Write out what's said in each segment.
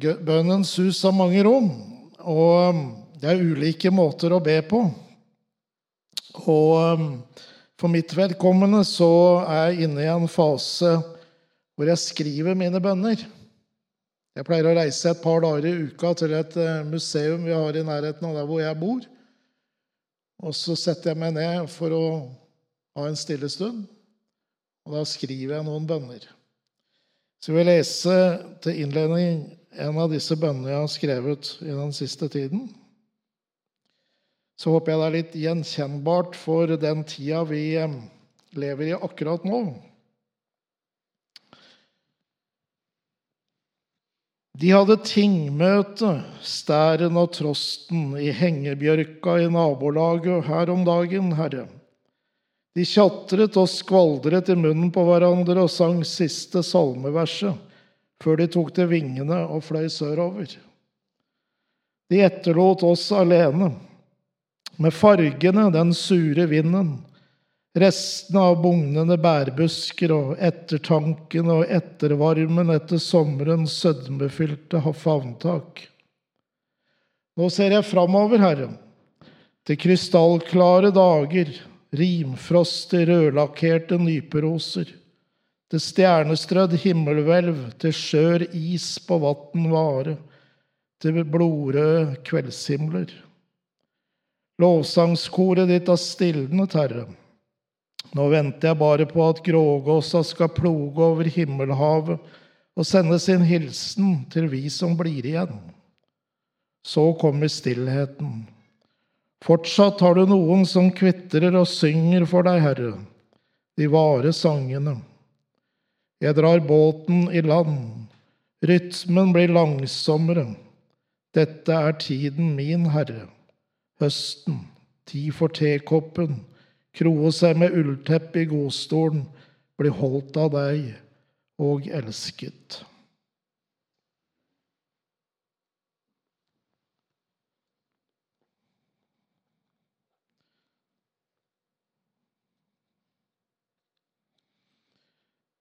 Bønnens hus har mange rom, og um, det er ulike måter å be på. Og um, for mitt vedkommende så er jeg inne i en fase hvor jeg skriver mine bønner. Jeg pleier å reise et par dager i uka til et eh, museum vi har i nærheten av der hvor jeg bor. Og så setter jeg meg ned for å ha en stille stund, og da skriver jeg noen bønner. Så jeg vil lese til innledning en av disse bønnene jeg har skrevet i den siste tiden. Så håper jeg det er litt gjenkjennbart for den tida vi eh, lever i akkurat nå. De hadde tingmøte, Stæren og Trosten, i hengebjørka i nabolaget her om dagen, herre. De tjatret og skvaldret i munnen på hverandre og sang siste salmeverset før de tok til vingene og fløy sørover. De etterlot oss alene, med fargene, den sure vinden, restene av bugnende bærbusker og ettertanken og ettervarmen etter sommerens sødmefylte favntak. Nå ser jeg framover, Herre, til krystallklare dager, rimfrostig rødlakkerte nyperoser, til stjernestrødd himmelhvelv, til skjør is på vatn vare, til blodrøde kveldshimler. Lovsangskoret ditt har stilnet, Herre. Nå venter jeg bare på at grågåsa skal ploge over himmelhavet og sende sin hilsen til vi som blir igjen. Så kommer stillheten. Fortsatt har du noen som kvitrer og synger for deg, Herre, de vare sangene. Jeg drar båten i land, rytmen blir langsommere. Dette er tiden min, Herre, høsten, tid for tekoppen kroe seg med ullteppe i godstolen, bli holdt av deg og elsket.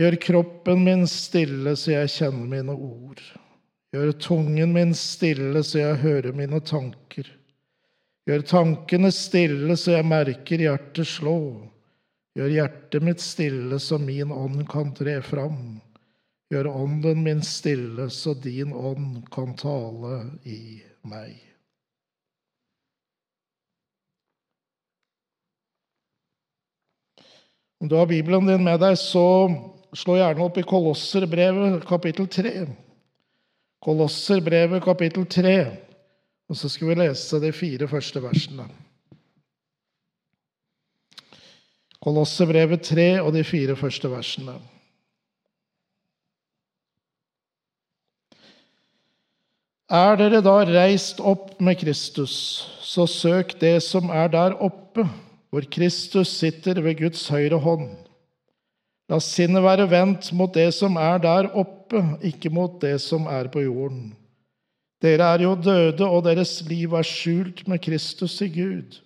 Gjør kroppen min stille så jeg kjenner mine ord. Gjør tungen min stille så jeg hører mine tanker. Gjør tankene stille så jeg merker hjertet slå. Gjør hjertet mitt stille så min ånd kan tre fram. Gjør ånden min stille så din ånd kan tale i meg. Om du har Bibelen din med deg, så slå gjerne opp i Kolosserbrevet kapittel 3. Kolosserbrevet kapittel 3. Og så skal vi lese de fire første versene. Kolosserbrevet 3 og de fire første versene. Er dere da reist opp med Kristus, så søk det som er der oppe, hvor Kristus sitter ved Guds høyre hånd. La sinnet være vendt mot det som er der oppe, ikke mot det som er på jorden. Dere er jo døde, og deres liv er skjult med Kristus i Gud.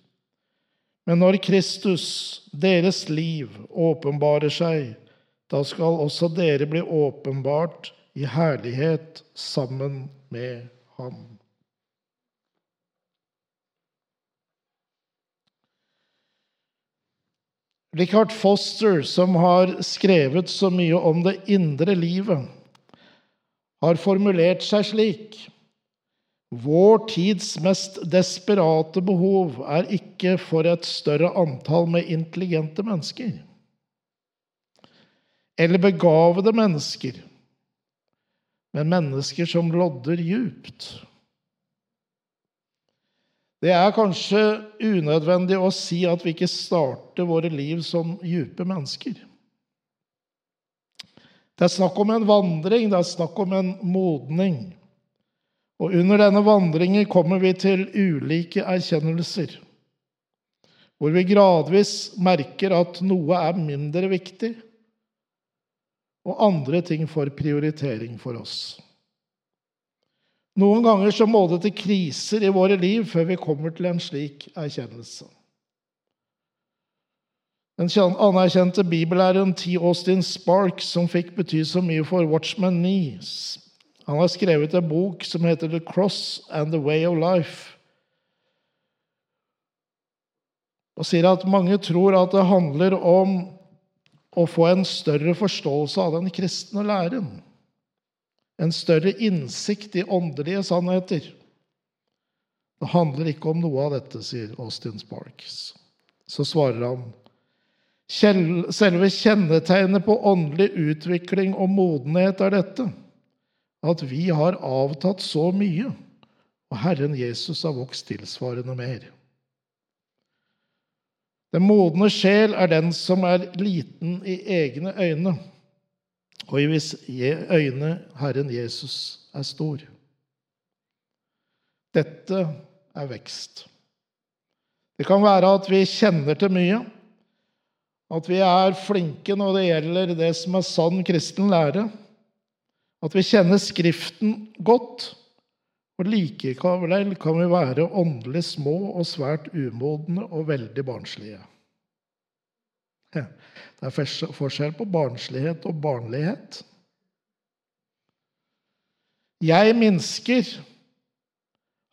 Men når Kristus, deres liv, åpenbarer seg, da skal også dere bli åpenbart i herlighet sammen med ham. Richard Foster, som har skrevet så mye om det indre livet, har formulert seg slik vår tids mest desperate behov er ikke for et større antall med intelligente mennesker eller begavede mennesker, men mennesker som lodder djupt. Det er kanskje unødvendig å si at vi ikke starter våre liv som djupe mennesker. Det er snakk om en vandring, det er snakk om en modning. Og under denne vandringen kommer vi til ulike erkjennelser, hvor vi gradvis merker at noe er mindre viktig, og andre ting får prioritering for oss. Noen ganger så må det til kriser i våre liv før vi kommer til en slik erkjennelse. Den anerkjente bibellæreren T. Austin Sparks, som fikk bety så mye for Watchman Nee, Han har skrevet en bok som heter The Cross and the Way of Life. Og sier at mange tror at det handler om å få en større forståelse av den kristne læren. En større innsikt i åndelige sannheter. Det handler ikke om noe av dette, sier Austin Sparks. Så svarer han selve kjennetegnet på åndelig utvikling og modenhet er dette at vi har avtatt så mye, og Herren Jesus har vokst tilsvarende mer. Den modne sjel er den som er liten i egne øyne, og i hvis øyne Herren Jesus er stor. Dette er vekst. Det kan være at vi kjenner til mye, at vi er flinke når det gjelder det som er sann kristen lære, at vi kjenner Skriften godt, og likevel kan vi være åndelig små og svært umodne og veldig barnslige. Det er forskjell på barnslighet og barnlighet. Jeg minsker,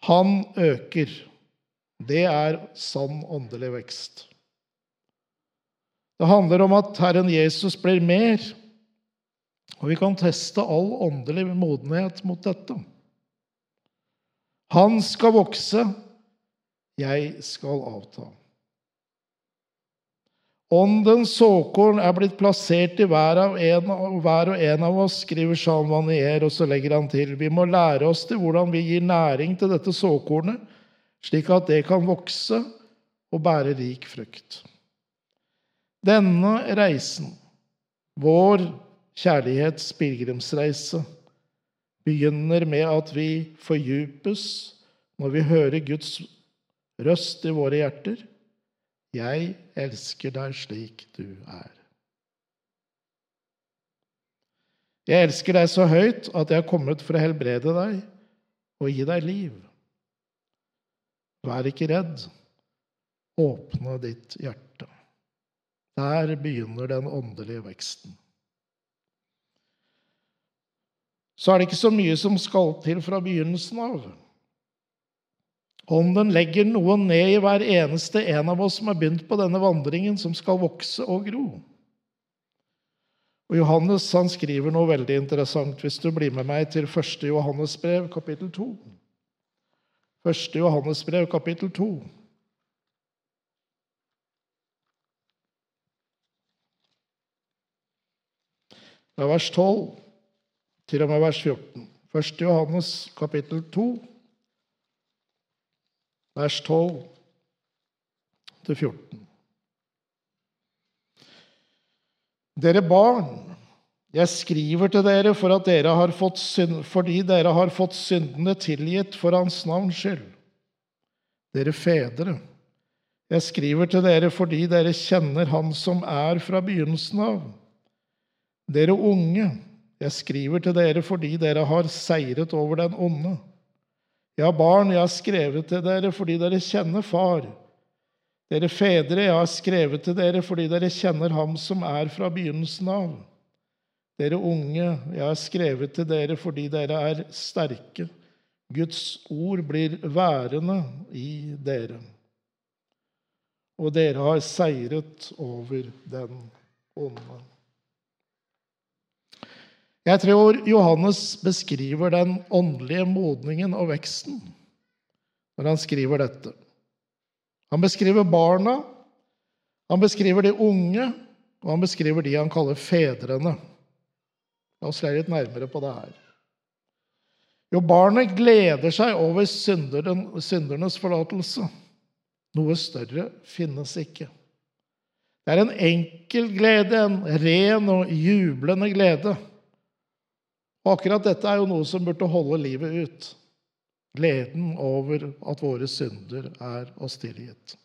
han øker. Det er sann åndelig vekst. Det handler om at Herren Jesus blir mer og vi kan teste all åndelig modenhet mot dette. Han skal vokse, jeg skal avta. Åndens såkorn er blitt plassert i hver, en, hver, og en av oss, skriver Jean Vanier, og så legger han til vi må lære oss til hvordan vi gir næring til dette såkornet, slik at det kan vokse og bære rik frukt. Denne reisen, vår kjærlighets pilegrimsreise, begynner med at vi fordypes når vi hører Guds røst i våre hjerter. Jeg elsker deg slik du er. Jeg elsker deg så høyt at jeg er kommet for å helbrede deg og gi deg liv. Vær ikke redd. Åpne ditt hjerte. Der begynner den åndelige veksten så er det ikke så mye som skal til fra begynnelsen av. Ånden legger noe ned i hver eneste en av oss som har begynt på denne vandringen, som skal vokse og gro. Og Johannes han skriver noe veldig interessant, hvis du blir med meg til 1. Johannes brev, kapittel 2. 1. Johannes brev, kapittel 2. Det er vers 12 til og med vers 14. 1. Johannes kapittel 2, vers 12-14. Dere barn, jeg skriver til dere for dere synd, fordi dere har fått syndene tilgitt for Hans navns skyld. Dere fedre, jeg skriver til dere fordi dere kjenner Han som er fra begynnelsen av. Dere unge, jeg skriver til dere fordi dere har seiret over den onde. Ja, barn, jeg har skrevet til dere fordi dere kjenner Far. Dere fedre, jeg har skrevet til dere fordi dere kjenner Ham som er fra begynnelsen av. Dere unge, jeg har skrevet til dere fordi dere er sterke. Guds ord blir værende i dere. Og dere har seiret over den onde. Jeg tror Johannes beskriver den åndelige modningen og veksten når han skriver dette. Han beskriver barna, han beskriver de unge, og han beskriver de han kaller fedrene. La oss se litt nærmere på det her. Jo, barnet gleder seg over syndernes forlatelse. Noe større finnes ikke. Det er en enkel glede, en ren og jublende glede. Og akkurat dette er jo noe som burde holde livet ut. Gleden over at våre synder er oss tilgitt.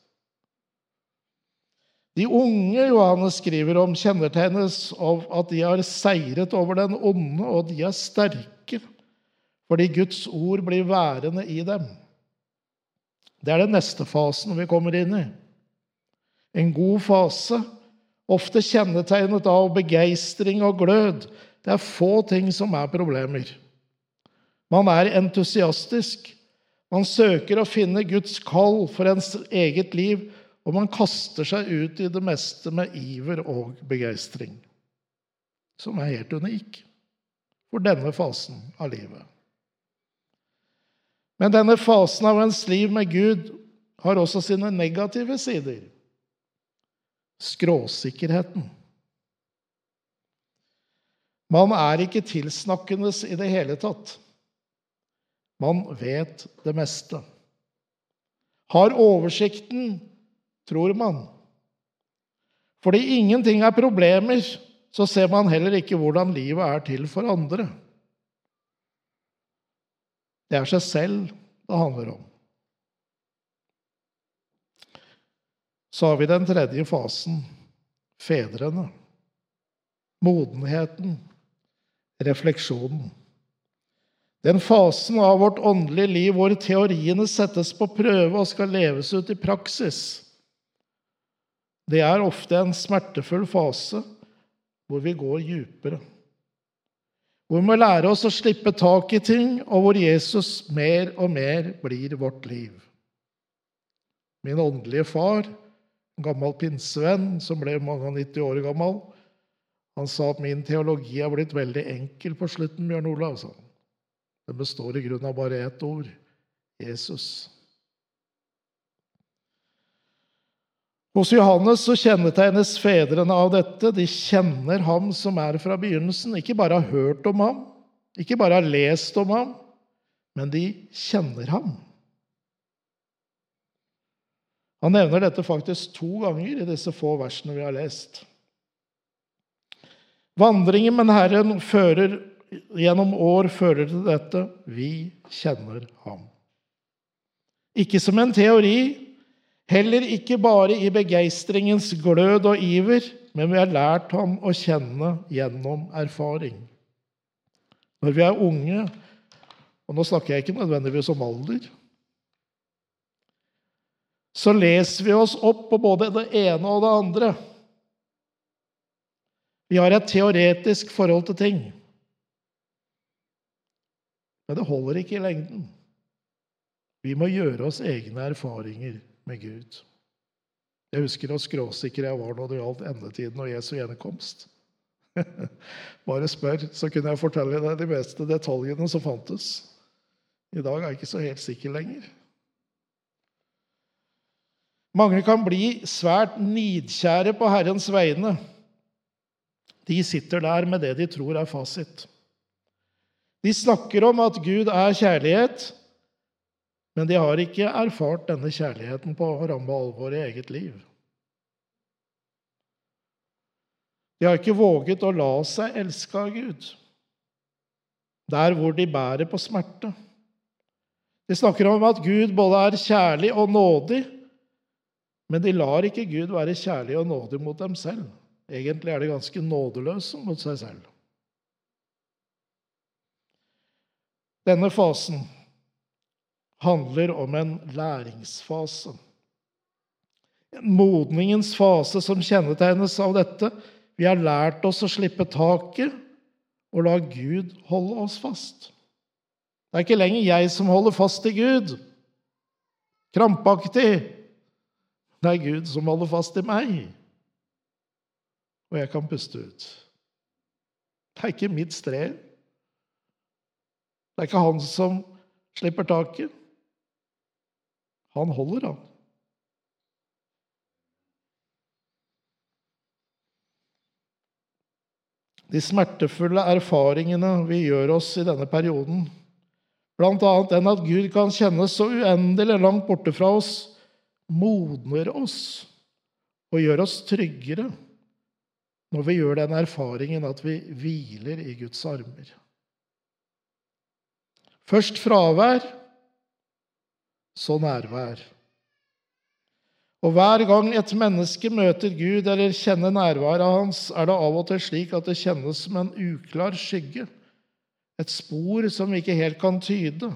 De unge Johannes skriver om, kjennetegnes av at de har seiret over den onde, og de er sterke fordi Guds ord blir værende i dem. Det er den neste fasen vi kommer inn i. En god fase, ofte kjennetegnet av begeistring og glød, det er få ting som er problemer. Man er entusiastisk. Man søker å finne Guds kall for ens eget liv, og man kaster seg ut i det meste med iver og begeistring, som er helt unik for denne fasen av livet. Men denne fasen av ens liv med Gud har også sine negative sider. Skråsikkerheten. Man er ikke tilsnakkende i det hele tatt. Man vet det meste. Har oversikten, tror man. Fordi ingenting er problemer, så ser man heller ikke hvordan livet er til for andre. Det er seg selv det handler om. Så har vi den tredje fasen fedrene. Modenheten, refleksjonen. Den fasen av vårt åndelige liv hvor teoriene settes på prøve og skal leves ut i praksis. Det er ofte en smertefull fase hvor vi går dypere. Hvor vi må lære oss å slippe tak i ting, og hvor Jesus mer og mer blir vårt liv. Min åndelige far, en gammel pinsevenn som ble mange og 90 år gammel, han sa at min teologi er blitt veldig enkel på slutten, Bjørn Olav. sa han. Den består i grunnen av bare ett ord Jesus. Hos Johannes så kjennetegnes fedrene av dette. De kjenner ham som er fra begynnelsen. Ikke bare har hørt om ham, ikke bare har lest om ham, men de kjenner ham. Han nevner dette faktisk to ganger i disse få versene vi har lest. Vandringen med Herren fører gjennom år fører til dette. Vi kjenner ham. Ikke som en teori, heller ikke bare i begeistringens glød og iver, men vi har lært ham å kjenne gjennom erfaring. Når vi er unge, og nå snakker jeg ikke nødvendigvis om alder, så leser vi oss opp på både det ene og det andre. Vi har et teoretisk forhold til ting. Men det holder ikke i lengden. Vi må gjøre oss egne erfaringer med Gud. Jeg husker hvor skråsikker jeg var når det gjaldt endetiden og Jesu gjenkomst. Bare spør, så kunne jeg fortelle deg de beste detaljene som fantes. I dag er jeg ikke så helt sikker lenger. Mange kan bli svært nidkjære på Herrens vegne. De sitter der med det de tror er fasit. De snakker om at Gud er kjærlighet, men de har ikke erfart denne kjærligheten på ramme alvor i eget liv. De har ikke våget å la seg elske av Gud, der hvor de bærer på smerte. De snakker om at Gud både er kjærlig og nådig, men de lar ikke Gud være kjærlig og nådig mot dem selv. Egentlig er de ganske nådeløse mot seg selv. Denne fasen handler om en læringsfase. En modningens fase som kjennetegnes av dette. Vi har lært oss å slippe taket og la Gud holde oss fast. Det er ikke lenger jeg som holder fast i Gud, krampaktig. Det er Gud som holder fast i meg, og jeg kan puste ut. Det er ikke mitt strev. Det er ikke han som slipper taket. Han holder, han. De smertefulle erfaringene vi gjør oss i denne perioden, bl.a. den at Gud kan kjennes så uendelig langt borte fra oss, modner oss og gjør oss tryggere når vi gjør den erfaringen at vi hviler i Guds armer. Først fravær, så nærvær. Og hver gang et menneske møter Gud eller kjenner nærværet hans, er det av og til slik at det kjennes som en uklar skygge, et spor som vi ikke helt kan tyde.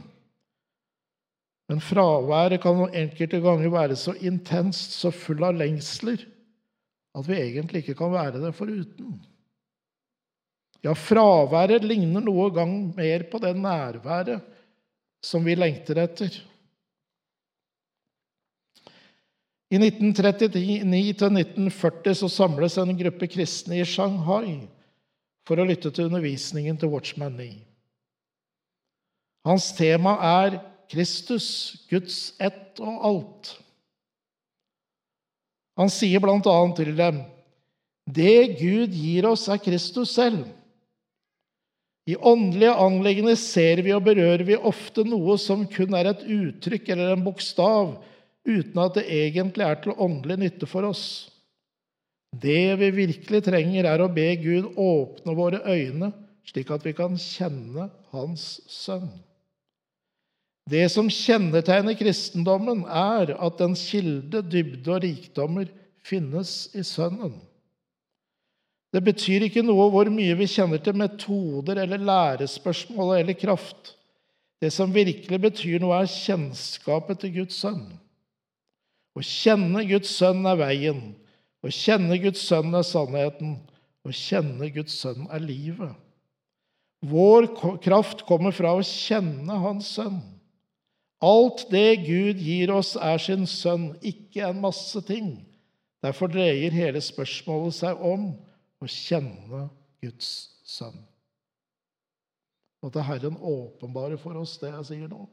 Men fraværet kan enkelte ganger være så intenst, så full av lengsler, at vi egentlig ikke kan være det foruten. Ja, fraværet ligner noe gang mer på det nærværet som vi lengter etter. I 1939-1940 så samles en gruppe kristne i Shanghai for å lytte til undervisningen til Watchman Nee. Hans tema er Kristus, Guds ett og alt. Han sier bl.a. til dem det Gud gir oss, er Kristus selv. I åndelige anliggender ser vi og berører vi ofte noe som kun er et uttrykk eller en bokstav, uten at det egentlig er til åndelig nytte for oss. Det vi virkelig trenger, er å be Gud åpne våre øyne, slik at vi kan kjenne Hans sønn. Det som kjennetegner kristendommen, er at dens kilde, dybde og rikdommer finnes i Sønnen. Det betyr ikke noe hvor mye vi kjenner til metoder eller lærespørsmål eller kraft. Det som virkelig betyr noe, er kjennskapet til Guds sønn. Å kjenne Guds sønn er veien. Å kjenne Guds sønn er sannheten. Å kjenne Guds sønn er livet. Vår kraft kommer fra å kjenne Hans sønn. Alt det Gud gir oss, er sin sønn, ikke en masse ting. Derfor dreier hele spørsmålet seg om å kjenne Guds sønn. At Herren åpenbare for oss det jeg sier nå.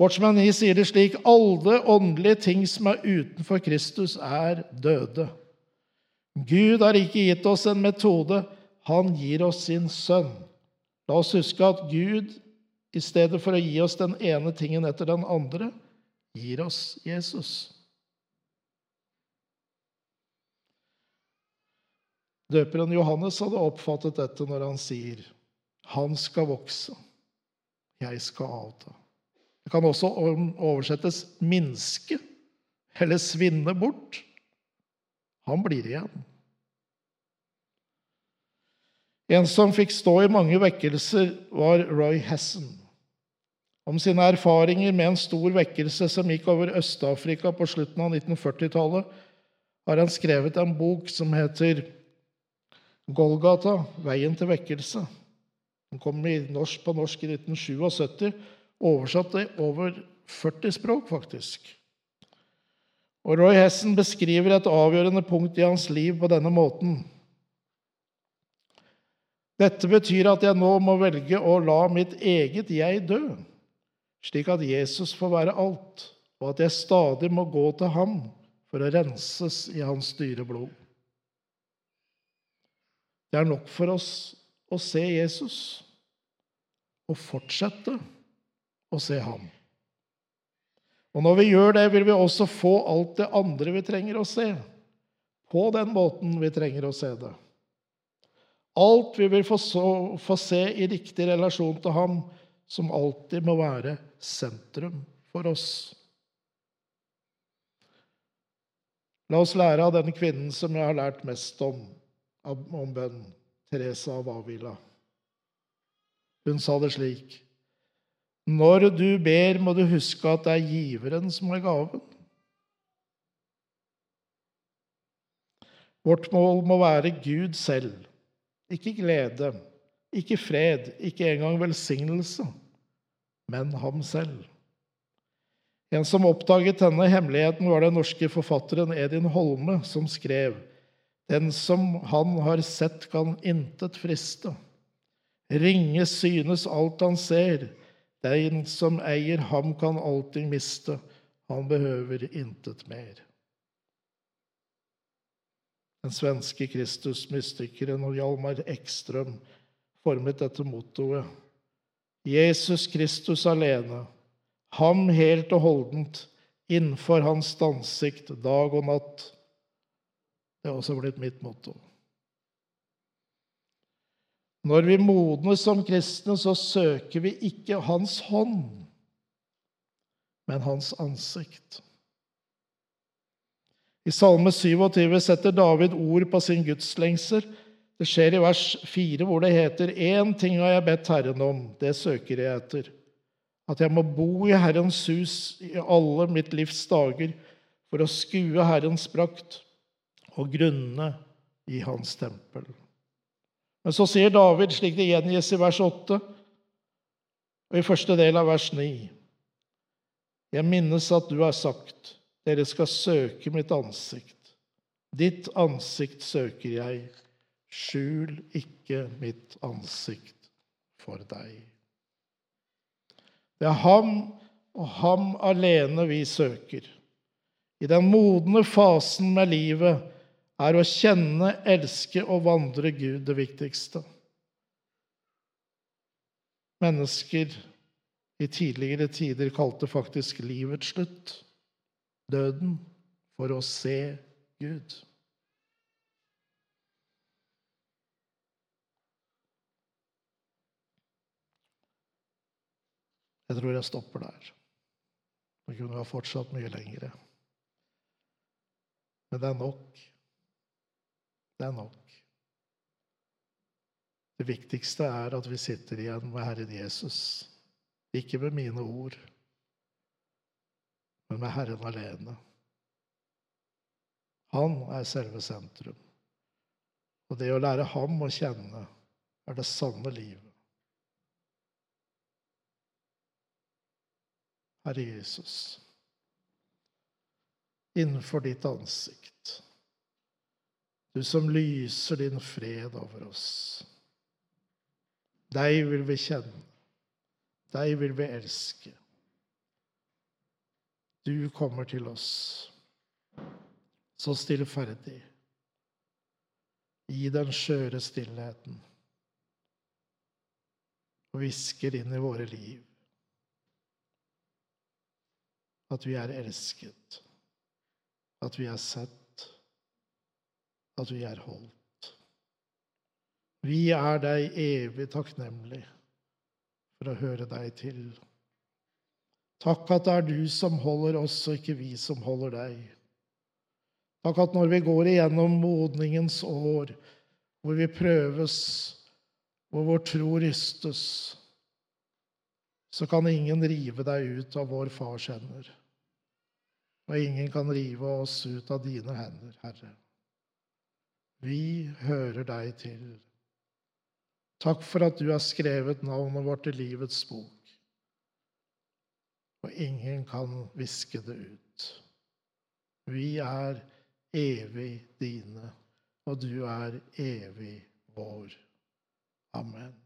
Watchman Nee sier det slik alle åndelige ting som er utenfor Kristus, er døde. Gud har ikke gitt oss en metode, han gir oss sin sønn. La oss huske at Gud, i stedet for å gi oss den ene tingen etter den andre, gir oss Jesus. Døperen Johannes hadde oppfattet dette når han sier, 'Han skal vokse, jeg skal avta'. Det kan også oversettes 'minske' eller 'svinne bort'. Han blir igjen. En som fikk stå i mange vekkelser, var Roy Hesson. Om sine erfaringer med en stor vekkelse som gikk over Øst-Afrika på slutten av 1940-tallet, har han skrevet en bok som heter Golgata, veien til vekkelse. Den kom norsk, på norsk i 1977, oversatt i over 40 språk, faktisk. Og Roy Hessen beskriver et avgjørende punkt i hans liv på denne måten. Dette betyr at jeg nå må velge å la mitt eget jeg dø, slik at Jesus får være alt, og at jeg stadig må gå til ham for å renses i hans dyre blod. Det er nok for oss å se Jesus og fortsette å se ham. Og når vi gjør det, vil vi også få alt det andre vi trenger å se, på den måten vi trenger å se det. Alt vi vil få, så, få se i riktig relasjon til ham, som alltid må være sentrum for oss. La oss lære av den kvinnen som jeg har lært mest om, om bønn, Teresa av Avila. Hun sa det slik Når du ber, må du huske at det er giveren som er gaven. Vårt mål må være Gud selv, ikke glede, ikke fred, ikke engang velsignelse, men ham selv. En som oppdaget denne hemmeligheten, var den norske forfatteren Edin Holme, som skrev den som han har sett, kan intet friste. Ringe synes alt han ser. Den som eier ham, kan alltid miste. Han behøver intet mer. Den svenske Kristus-mystikeren Hjalmar Ekstrøm formet dette mottoet. Jesus Kristus alene, ham helt og holdent, innenfor hans ansikt dag og natt. Det har også blitt mitt motto. Når vi modnes som kristne, så søker vi ikke Hans hånd, men Hans ansikt. I Salme 27 setter David ord på sin gudslengsel. Det skjer i vers 4, hvor det heter:" Én ting har jeg bedt Herren om, det søker jeg etter. At jeg må bo i Herrens hus i alle mitt livs dager, for å skue Herrens prakt og grunne i hans tempel. Men så sier David, slik det gjengis i vers 8 og i første del av vers 9 Jeg minnes at du har sagt, dere skal søke mitt ansikt. Ditt ansikt søker jeg, skjul ikke mitt ansikt for deg. Det er ham og ham alene vi søker. I den modne fasen med livet er å kjenne, elske og vandre Gud det viktigste. Mennesker i tidligere tider kalte faktisk livets slutt døden for å se Gud. Jeg tror jeg stopper der. Jeg kunne ha fortsatt mye lengre. Men det er nok. Det er nok. Det viktigste er at vi sitter igjen med Herren Jesus. Ikke med mine ord, men med Herren alene. Han er selve sentrum. Og det å lære ham å kjenne er det sanne livet. Herre Jesus, innenfor ditt ansikt, du som lyser din fred over oss. Deg vil vi kjenne, deg vil vi elske. Du kommer til oss så stillferdig i den skjøre stillheten og hvisker inn i våre liv at vi er elsket, at vi er sett, at vi er holdt. Vi er deg evig takknemlig for å høre deg til. Takk at det er du som holder oss, og ikke vi som holder deg. Takk at når vi går igjennom modningens år, hvor vi prøves, hvor vår tro rystes, så kan ingen rive deg ut av vår fars hender. Og ingen kan rive oss ut av dine hender, Herre. Vi hører deg til. Takk for at du har skrevet navnet vårt i livets bok, og ingen kan viske det ut. Vi er evig dine, og du er evig vår. Amen.